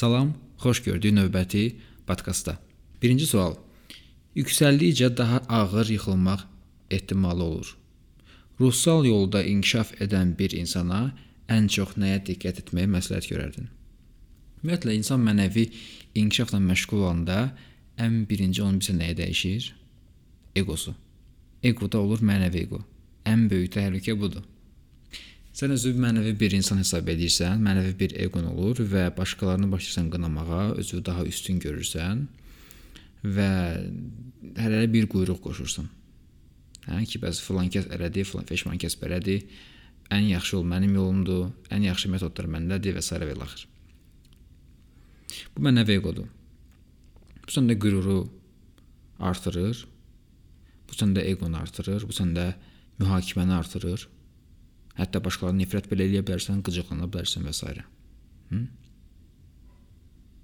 Salam, xoş gördük növbəti podkastda. Birinci sual. Yüksəldikcə daha ağır yıxılmaq ehtimalı olur. Ruhsal yolda inkişaf edən bir insana ən çox nəyə diqqət etməyi məsləhət görərdin? Ümumiyyətlə insan mənəvi inkişafla məşğul olanda ən birinci onun bizə nəyə dəyişir? Egosu. Egoda olur mənəvi ego. Ən böyük təhlükə budur. Sən özünü mənəvi bir insan hesab edirsən, mənəvi bir eqon olur və başqalarını başlayırsan qınamağa, özünü daha üstün görürsən və hərələ bir quyruq qoşursan. Hə ki, bəs filan kəs elədi, filan peşman kəs belədi. Ən yaxşı yol mənim yolumdur, ən yaxşı metodlar məndədir və s. və ilaxır. Bu mənəvi eqodur. Bu səndə qüruru artırır. Bu səndə eqonu artırır, bu səndə mühakiməni artırır. Hətta başqalarına nifrət belə eləyə bilərsən, qıcıqlana bilərsən və s. Hı?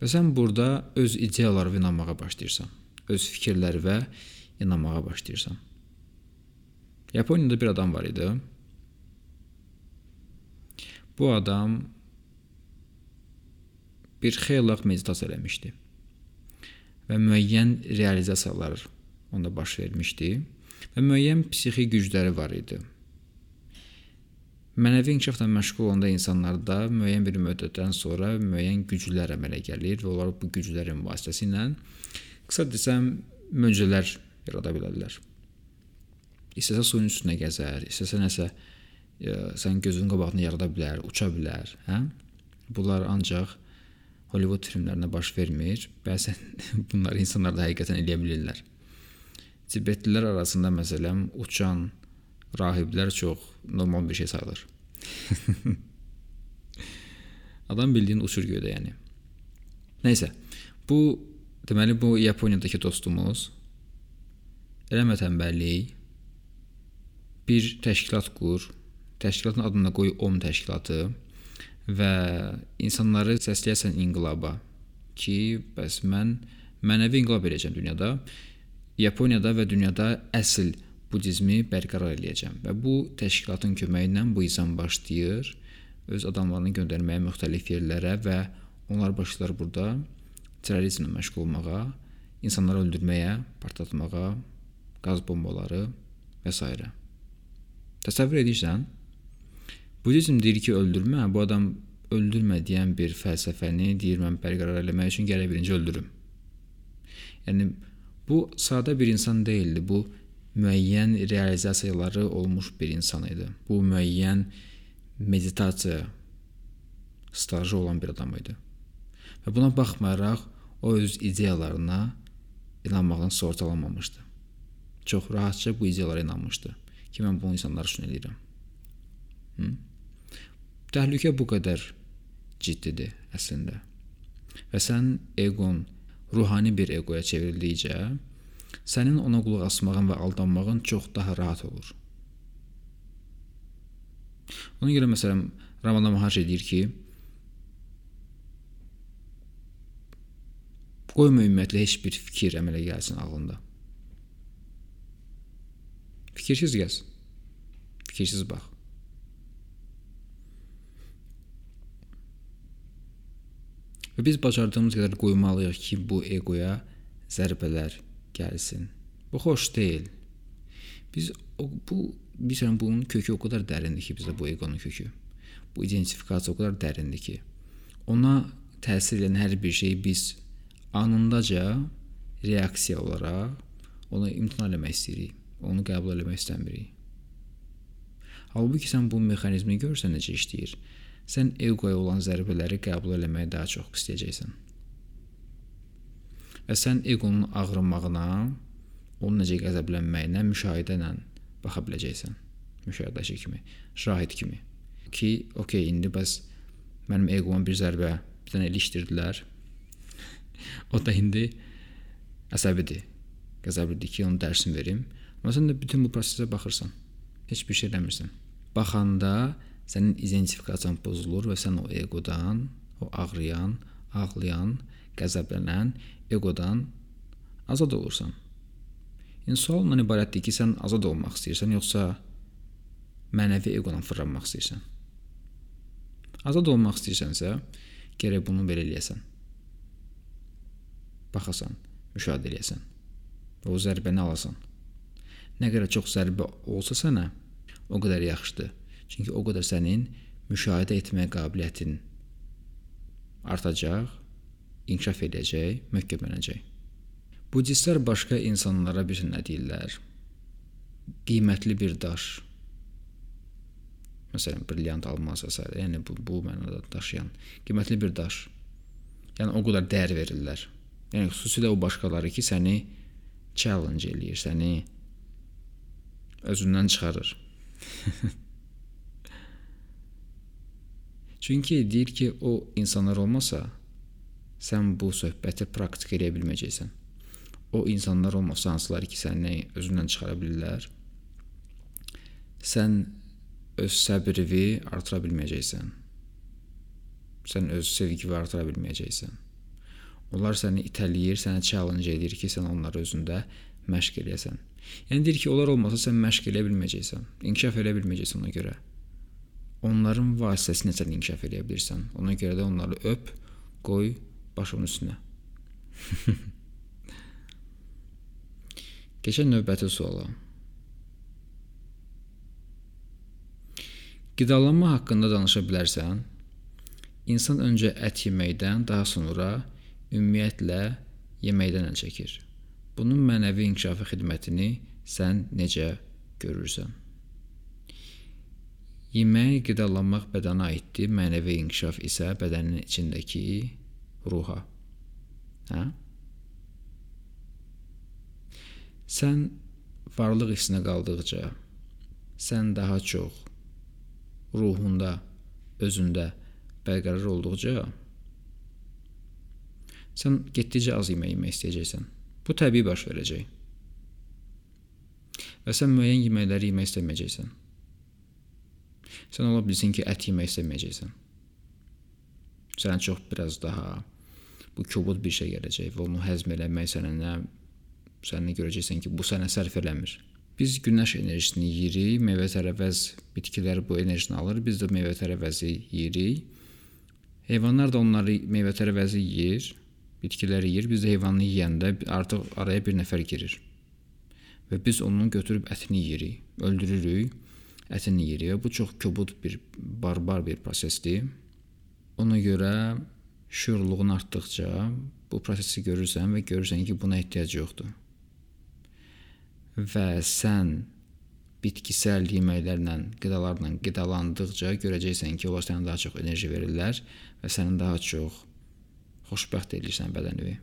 Və sən burada öz ideyalarına inanmağa başlayırsan. Öz fikirlərinə inanmağa başlayırsan. Yaponiyada bir adam var idi. Bu adam bir xeyli vaxt meditasiya eləmişdi və müəyyən realizasiyalar onda baş vermişdi və müəyyən psixi gücləri var idi. Mənəvi inkişafla məşğul olanda insanlarda müəyyən bir müddətdən sonra müəyyən güclər əmələ gəlir və onlar bu güclərin vasitəsilə qısa desəm möcüzələr yarada bilərlər. İstəsə suyun üstünə gəzər, istəsə nəsə ə, sən gözünün qabağında yarada bilər, uça bilər, hə? Bunlar ancaq Hollywood filmlərində baş vermir. Bəzən bunları insanlar da həqiqətən eləyə bilirlər. Tibetlilər arasında məsələn uçan rahiblər çox normal bir şey sayılır. Adam bildiyin uçur göydə yəni. Nəysə, bu deməli bu Yaponiyadakı dostumuz eləmə tənbəllik bir təşkilat qur. Təşkilatın adını qoy OM təşkilatı və insanları səsləyəsən inqilaba ki, bəs mən mənəvi inqilab edəcəm dünyada. Yaponiyada və dünyada əsl budizmi bərqərar eləyəcəm və bu təşkilatın köməyi ilə bu insan başlayır öz adamlarını göndərməyə müxtəlif yerlərə və onlar başlayırlar burada terrorizmlə məşğul olmağa, insanları öldürməyə, partlatmağa, qaz bombaları və s. Təsəvvür edirsən? Budizm deyir ki, öldürmə, bu adam öldürmə deyən bir fəlsəfəni deyir mən bərqərar eləmək üçün gərək birinci öldürüm. Yəni bu sadə bir insan deyildi. Bu müəyyən realizasiyaları olmuş bir insan idi. Bu müəyyən meditasiya stajı olan bir adam idi. Və buna baxmayaraq o öz ideyalarına inanmaqdan sorğulamamışdı. Çox rahatca bu ideyalara inanmışdı ki, mən bu insanlar üçün eləyirəm. Hı? Təhlükə bu qədər ciddidir əslində. Və sən eqon ruhani bir egoya çevrildikcə sənin ona qulaq asmağın və aldanmağın çox daha rahat olur. Ona görə məsələn Ramana Maharshi deyir ki, qoyma ümumiyyətlə heç bir fikir əmələ gəlsin ağlında. Fikirsiz gəz. Fikirsiz bax. Və biz bacardığımız qədər qoymalıyıq ki, bu egoya zərbələr gəlsin. Bu xoş deyil. Biz bu bilirsən bunun kökü o qədər dərindir ki, bizdə bu eqonun kökü. Bu identifikasiya o qədər dərindir ki, ona təsir edən hər bir şeyi biz anındaca reaksiya olaraq onu imtina etmək istəyirik. Onu qəbul etmək istəmirik. Halbuki sən bu mexanizmi görsən necə işləyir, sən eqoya olan zərbələri qəbul etməyi daha çox istəyəcəksən. Və sən eqonun ağrımağına, onun necə qəzəblənməyinə müşahidə ilə baxa biləcəksən. Müşahidəçi kimi, şahid kimi. Ki, okey, indi bəs mənim eqoma bir zərbə, bir dənə ilişdirdilər. o da indi əsəbidir. Qəzəblidir ki, onun dərsini verim. Amma sən də bütün bu prosesə baxırsan. Heç bir şey eləmirsən. Baxanda sənin identifikasiyan pozulur və sən o eqodan, o ağrıyan, ağlayan, qəzəblənən eqodan azad olursan. İndi sual ondan ibarətdir ki, sən azad olmaq istəyirsən, yoxsa mənəvi eqodan fırlanmaq istəyirsən? Azad olmaq istəyirsənsə, gərək bunu belə eləyəsən. baxasan, müşahidə edəsən. Və o zərbəni alasan. Nə qədər çox zərbə olsa sənə, o qədər yaxşıdır. Çünki o qədər sənin müşahidə etmə qabiliyyətin artacaq, inkişaf edəcək, möhkəmlənəcək. Budistlər başqa insanlara bir nə deyirlər? Qiymətli bir daş. Məsələn, brilliant, almaz və s. Yəni bu bu mənada daşıyan qiymətli bir daş. Yəni o qədər dəyər verirlər. Yəni xüsusilə o başqaları ki, səni challenge eləyir, səni özündən çıxarır. Çünki deyir ki, o insanlar olmasa sən bu söhbəti praktik edə bilməyəcəksən. O insanlar olmasa hansılar ki, səni özündən çıxara bilirlər. Sən öz səbrini artıra bilməyəcəksən. Sən öz sevgini artıra bilməyəcəksən. Onlar səni itələyir, sənə challenge edir ki, sən onları özündə məşq eləyəsən. Yəni deyir ki, onlar olmasa sən məşq eləyə bilməyəcəksən, inkişaf eləyə bilməyəcəksən ona görə. Onların vasitəsilə sən inkişaf eləyə bilirsən. Ona görə də onları öp, qoy başının üstünə. Keçən növbəti suala. Qidalanma haqqında danışa bilərsən? İnsan öncə ət yeməkdən, daha sonra ümumiyyətlə yeməkdən əl çəkir. Bunun mənəvi inkişafı xidmətini sən necə görürsən? Yemək, qidalanmaq bədənə aiddir, mənəvi inkişaf isə bədənin içindəki ruha. Hə? Sən varlıq hissinə qaldıqca, sən daha çox ruhunda, özündə bərqərar olduqca sən getdikcə az yemək yemək istəyəcəksən. Bu təbii baş verəcək. Və sən müəyyən yeməkləri yemək istəməyəcəksən. Sən ola bilsin ki, ət yemək istəməyəcəksən. Sənə çox biraz daha bu kobud bir şey gələcək və onu həzm eləmək sənə nə sən görəcəksən ki, bu sənə sərf eləmir. Biz günəş enerjisini yeyirik, meyvə-tərəvəz bitkilər bu enerjini alır, biz də meyvə-tərəvəzi yeyirik. Heyvanlar da onları meyvə-tərəvəzi yeyir, bitkilər yeyir. Biz də heyvanı yeyəndə artıq araya bir nəfər girir. Və biz onun götürüb ətini yeyirik, öldürürük, ətini yeyirik. Bu çox kobud bir barbar bir prosesdir. Ona görə şüurluğun artdıqca bu prosesi görürsən və görürsən ki, buna ehtiyac yoxdur və sən bitkisəl yeməklərlə, qidalarla qidalandıqca görəcəksən ki, onlar sənə daha çox enerji verirlər və səni daha çox xoşbəxt edirsən bədənini.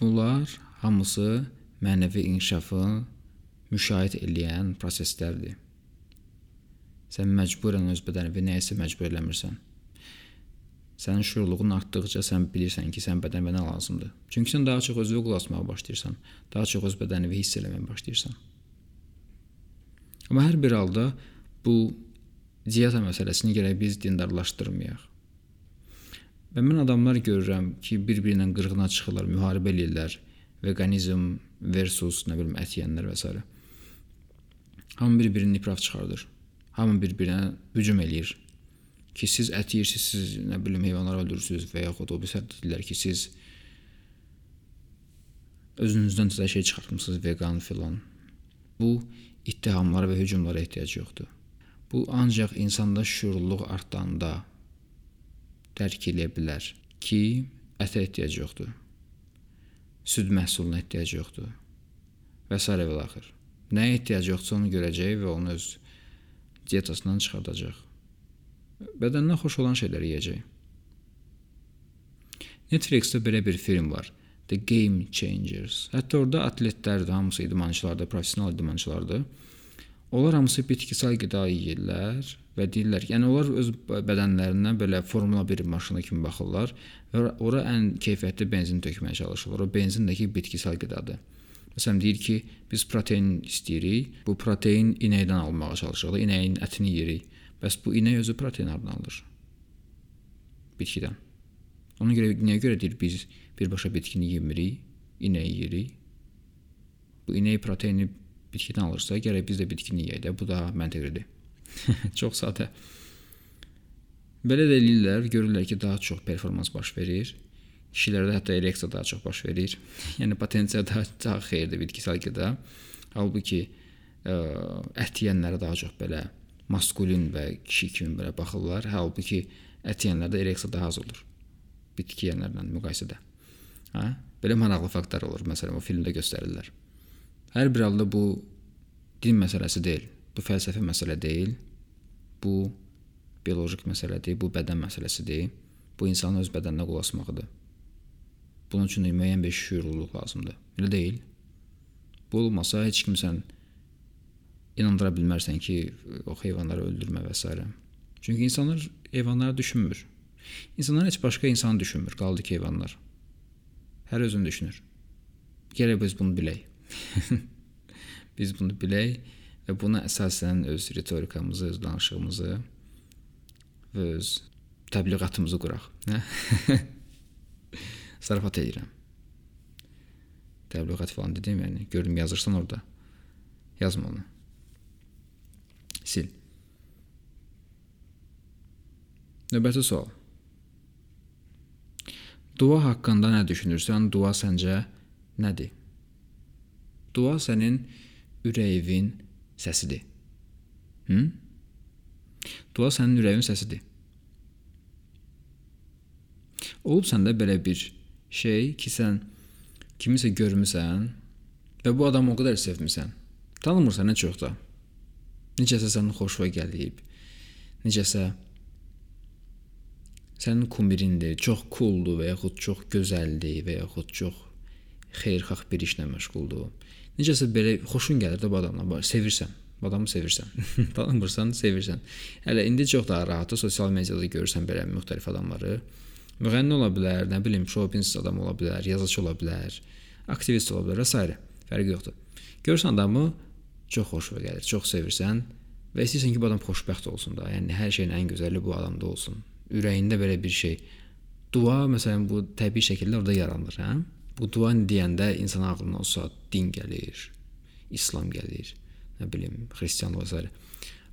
Bunlar hamısı mənəvi inkişafı müşahidə edən proseslərdir. Sən məcburən öz bədənini nəyisə məcbur eləmirsən. Sənin şuurluğun artdıqca sən bilirsən ki, sən bədənə nə lazımdır. Çünki sən daha çox özünə qulaq asmağa başlayırsan, daha çox öz bədənini hiss eləməyə başlayırsan. Amma hər bir halda bu dieta məsələsini gərək biz dindarlaşdırmayaq. Və mən adamlar görürəm ki, bir-birinə qırğına çıxırlar, müharibə eləyirlər. Veganizm versus nə bilim ət yeyənlər və s. Hamı bir-birinin ipraf çıxardır. Hamı bir-birinə hücum eləyir ki, siz ət yeyirsiniz, siz nə bilim heyvanları öldürürsüz və yaxud o bir deyirlər ki, siz özünüzdən təzə şey çıxartmısınız, vegan filan. Bu ittihamlara və hücumlara ehtiyac yoxdur. Bu ancaq insanda şüurluq artanda dərk edə bilər ki, ətə ehtiyac yoxdur. Süd məhsuluna ehtiyac yoxdur. Və s. və axır. Nəyə ehtiyac yoxdursa onu görəcək və onu öz dietasından çıxardacaq. Bədəninə xoş olan şeyləri yeyəcək. Netflix-də belə bir film var. The Game Changers. Hətta orada atletlərdir, hamısı idmançılardır, professional idmançılardır. Onlar hamısı bitkisel qida yeyirlər və deyirlər ki, yəni onlar öz bədənlərindən belə Formula 1 maşını kimi baxırlar və ora ən keyfiyyətli benzin tökməyə çalışırlar. O benzin də ki, bitkisel qidadır. Məsələn deyir ki, biz protein istəyirik. Bu protein inəkdən almağa çalışırıq. İnəyin ətini yeyirik. Bəs bu inək özü protein hardan alır? Bitkidən. Ona görə nəyə görə deyir biz birbaşa bitkini yemirik, inəyi yeyirik? Bu inək proteini bitkidən alırsa, gərək biz də bitkini yeyək də. Bu da məntiqlidir. çox sadə. Belə də eləyirlər, görürlər ki, daha çox performans baş verir. Kişilərdə hətta ereksiya daha çox baş verir. yəni potensiya daha, daha xeyirdir bitkisel qida. Halbuki ə, ət yeyənlərə daha çox belə maskulin və kişi kimi belə baxırlar. Halbuki ət yeyənlərdə ereksiya daha az olur. Bitki yeyənlərlə müqayisədə. Hə? Belə maraqlı faktlar olur. Məsələn, o filmdə göstərirlər. Hər bir halda bu din məsələsi deyil. Bu fəlsəfi məsələ deyil. Bu bioloji məsələdir, bu bədən məsələsidir. Bu insanın öz bədəninə qulaq asmağıdır. Bunun üçün müəyyən bir şüurluluq lazımdır. Elə deyil? Bu olmasa heç kimsən inandıra bilmərsən ki, o heyvanları öldürmə və s. Çünki insanlar heyvanları düşünmür. İnsanlar heç başqa insanı düşünmür, qaldı ki, heyvanlar. Hər özünü düşünür. Gərək biz bunu bilək. biz bunu bilək və buna əsasən öz ritorikamızı, öz danışığımızı və öz təbliğatımızı quraq. Zarafat edirəm. Təbliğat falan dedim, yəni gördüm yazırsan orada. Yazma onu. Sil. Növbəti sual. Dua haqqında nə düşünürsən? Dua səncə nədir? Dua sənin ürəyin səsidir. Hı? Dua sənin ürəyin səsidir. Olub səndə belə bir şey ki, sən kimisə görmüsən və bu adamı o qədər sevmisən. Tanımırsan nə çox da. Necəsə sənin xoşuna gəlib. Necəsə sənin kumirindir, çox cooldur və yaxud çox gözəldir və yaxud çox xeyirxah bir işlə məşğuldur. Necəsə belə xoşun gəlir də bu adamla, sevirsən. Bu adamı sevirsən. Tanımırsan, sevirsən. Hələ indi çox daha rahatdır sosial mediada görürsən belə müxtəlif adamları. Müğənni ola bilər, nə bilim, show business adamı ola bilər, yazıçı ola bilər, aktivist ola bilər və s. Fərqi yoxdur. Görsən adamı çox xoşuna gəlir, çox sevirsən və istəyirsən ki, bu adam xoşbəxt olsun da. Yəni hər şeyin ən gözəli bu adamda olsun. Ürəyində belə bir şey. Dua məsələn bu təbii şəkildə orada yaranır, hə? Bu dua deyəndə insan ağlına o saat din gəlir, İslam gəlir, nə bilim, xristianlıq və s.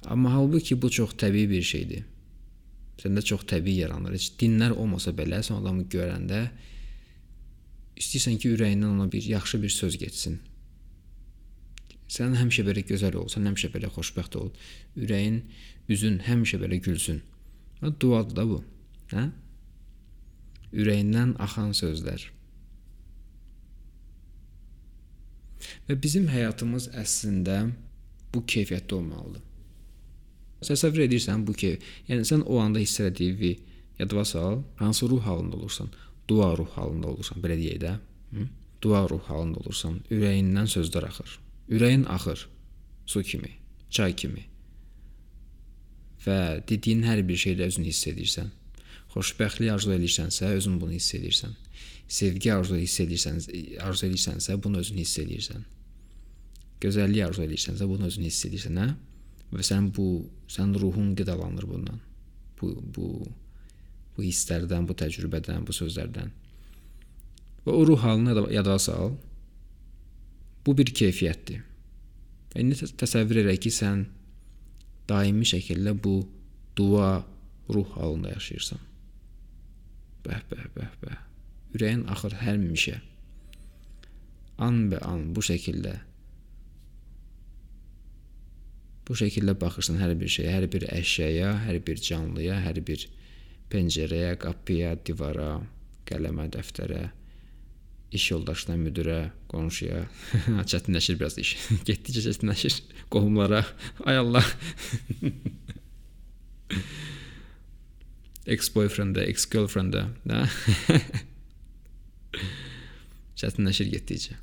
Amma halbuki bu çox təbii bir şeydir. Səndə çox təbii yaranır. Heç dinlər olmasa belə sən adamı görəndə istəyirsən ki, ürəyindən ona bir yaxşı bir söz getsin. Sən həmişə belə gözəl ol, sən həmişə belə xoşbəxt ol. Ürəyin, üzün həmişə belə gülsün. Və duadır da bu. Hə? Ürəyindən axan sözlər. Və bizim həyatımız əslində bu keyfiyyətdə olmalıdır. Təsəvvür edirsən bu ki, yəni sən o anda hiss elədiyi yadva sal, hansı ruh halında olursan? Dua ruh halında olursan, belə deyək də. Hı? Dua ruh halında olursan, ürəyindən sözlər axır. Ürəyin axır su kimi, çay kimi. Və dediyin hər bir şeydə özünü hiss edirsən. Xoşbəxtlik arzu edirsənsə, özün bunu hiss edirsən. Sevgi arzu edirsən, arzu edirsənsə, bunu özün hiss edirsən. Gözəllik arzu edirsənsə, bunu özün hiss edirsən, hə? və sən bu sən ruhun qidalanır bundan. Bu bu bu hisslərdən, bu təcrübədən, bu sözlərdən. Və o ruh halını yada sal. Bu bir keyfiyyətdir. Və indi təsəvvür elə ki, sən daimi şəkildə bu dua ruh halında yaşayırsan. Bəh, bəh, bəh, bəh. Ürəyin axır həmişə. An be an bu şəkildə Bu şəkildə baxırsan hər bir şeyə, hər bir əşyaya, hər bir canlıya, hər bir pəncərəyə, qapıya, divara, qələmə, dəftərə, iş yoldaşına, müdirə, qonşuya. çətinləşir biraz iş. Getdikcə çətinləşir. Qohumlara. Ay Allah. ex-boyfriend-ə, ex-girlfriend-ə, də. çətinləşir getdikcə.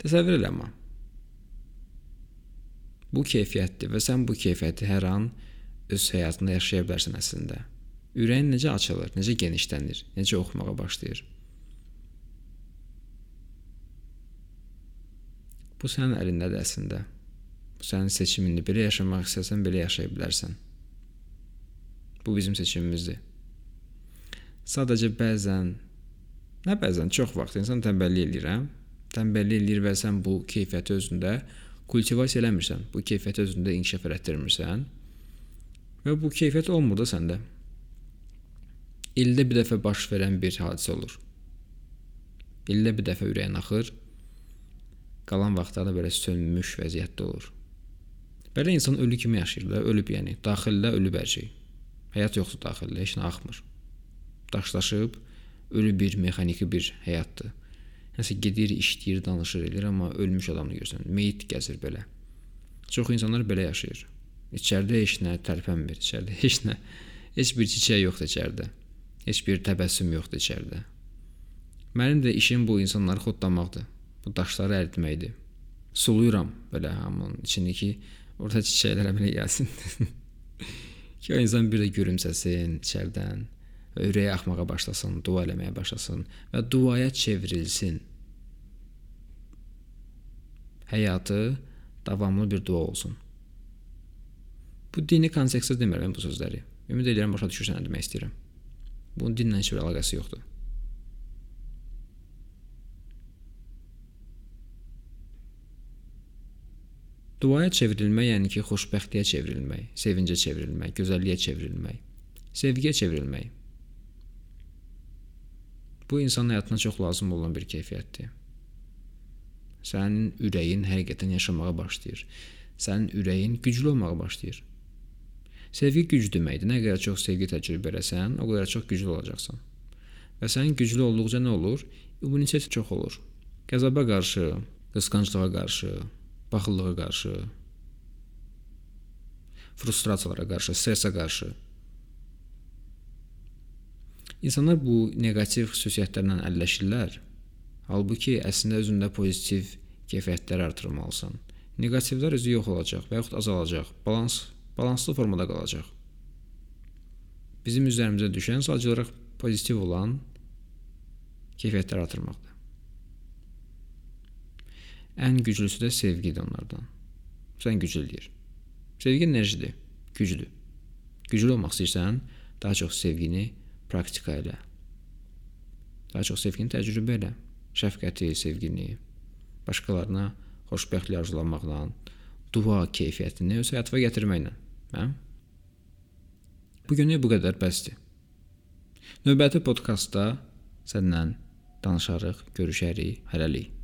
Təsəvvür elə amma. Bu keyfiyyətdir və sən bu keyfiyyəti hər an öz həyatında yaşaya bilərsən əslində. Ürəyin necə açılır, necə genişlənir, necə oxumağa başlayır. Bu sənin əlindədir əslində. Bu sənin seçimindir. Belə yaşamaq istəsən, belə yaşaya bilərsən. Bu bizim seçimimizdir. Sadəcə bəzən, nə bəzən, çox vaxt insan tənbəllik eləyir, hə? Tənbəllik eləyir və sən bu keyfiyyəti özündə kultivasiya eləmirsən, bu keyfiyyəti özündə inkişaf elətdirmirsən və bu keyfiyyət olmur da səndə. ildə bir dəfə baş verən bir hadisə olur. İldə bir dəfə ürəyin axır. Qalan vaxtlarda belə sönmüş vəziyyətdə olur. Belə insan ölü kimi yaşayır da, ölüb yəni, daxildə ölüb hər şey. Həyat yoxdur daxildə, heç nə axmır. Daşlaşıb ölü bir mexaniki bir həyatdır. Nəsə gedir, işləyir, danışır, eləyir, amma ölmüş adamı görsən, meyit gəzir belə. Çox insanlar belə yaşayır. İçəridə heç nə tərpənmir, içəridə heç nə, heç bir çiçək yoxdur içəridə. Heç bir təbəssüm yoxdur içəridə. Mənim də işim bu insanları xodlamaqdır. Bu daşları əritməkdir. Suluyuram belə hamının içindəki orada çiçəklərə belə gəlsin. ki o insan bir də gülümsəsin içəridən və ürəyi axmağa başlasın, dua eləməyə başlasın və duaya çevrilsin. Həyatı davamlı bir dua olsun. Bu dini kontekstdə demirəm bu sözləri. Ümid edirəm başa düşürsən nə demək istəyirəm. Bunun dinlə heç bir əlaqəsi yoxdur. Duaya çevrilmək yəni ki, xoşbəxtliyə çevrilmək, sevincə çevrilmək, gözəlliyə çevrilmək, sevgiyə çevrilmək. Bu insan həyatına çox lazım olan bir keyfiyyətdir. Sənin ürəyin həqiqətən yaşamağa başlayır. Sənin ürəyin güclü olmağa başlayır. Sevgi güc deməkdir. Nə qədər çox sevgi təcrübə eləsən, o qədər çox güclü olacaqsan. Və sənin güclü olduqca nə olur? İmmunitet çox olur. Qəzəbə qarşı, qısqanclığa qarşı, baxıllığa qarşı, frustrasiyalara qarşı, stressə qarşı. İnsanlar bu neqativ xüsusiyyətlərlə əlləşirlər. Halbuki əslində özündə pozitiv keyfiyyətləri artırmalısan. Neqativlər özü yox olacaq və yaxud azalacaq. Balans balanslı formada qalacaq. Bizim üzərimizə düşən sadəcə olaraq pozitiv olan keyfiyyətləri artırmaqdır. Ən güclüsü də sevgidir onlardan. Sən güclü eləyir. Sevgi enerjidir, güclü. Güclü olmaq istəyirsən, daha çox sevgini praktika elə. Daha çox sevgini təcrübə elə. Şəfqəti, sevgini başqalarına xoşbəxtlik arzulamaqla, dua keyfiyyətini öz həyatıma gətirməklə. Hə? Bu günlük bu qədər bəsdir. Növbəti podkastda səndən danışarıq, görüşərik, hələlik.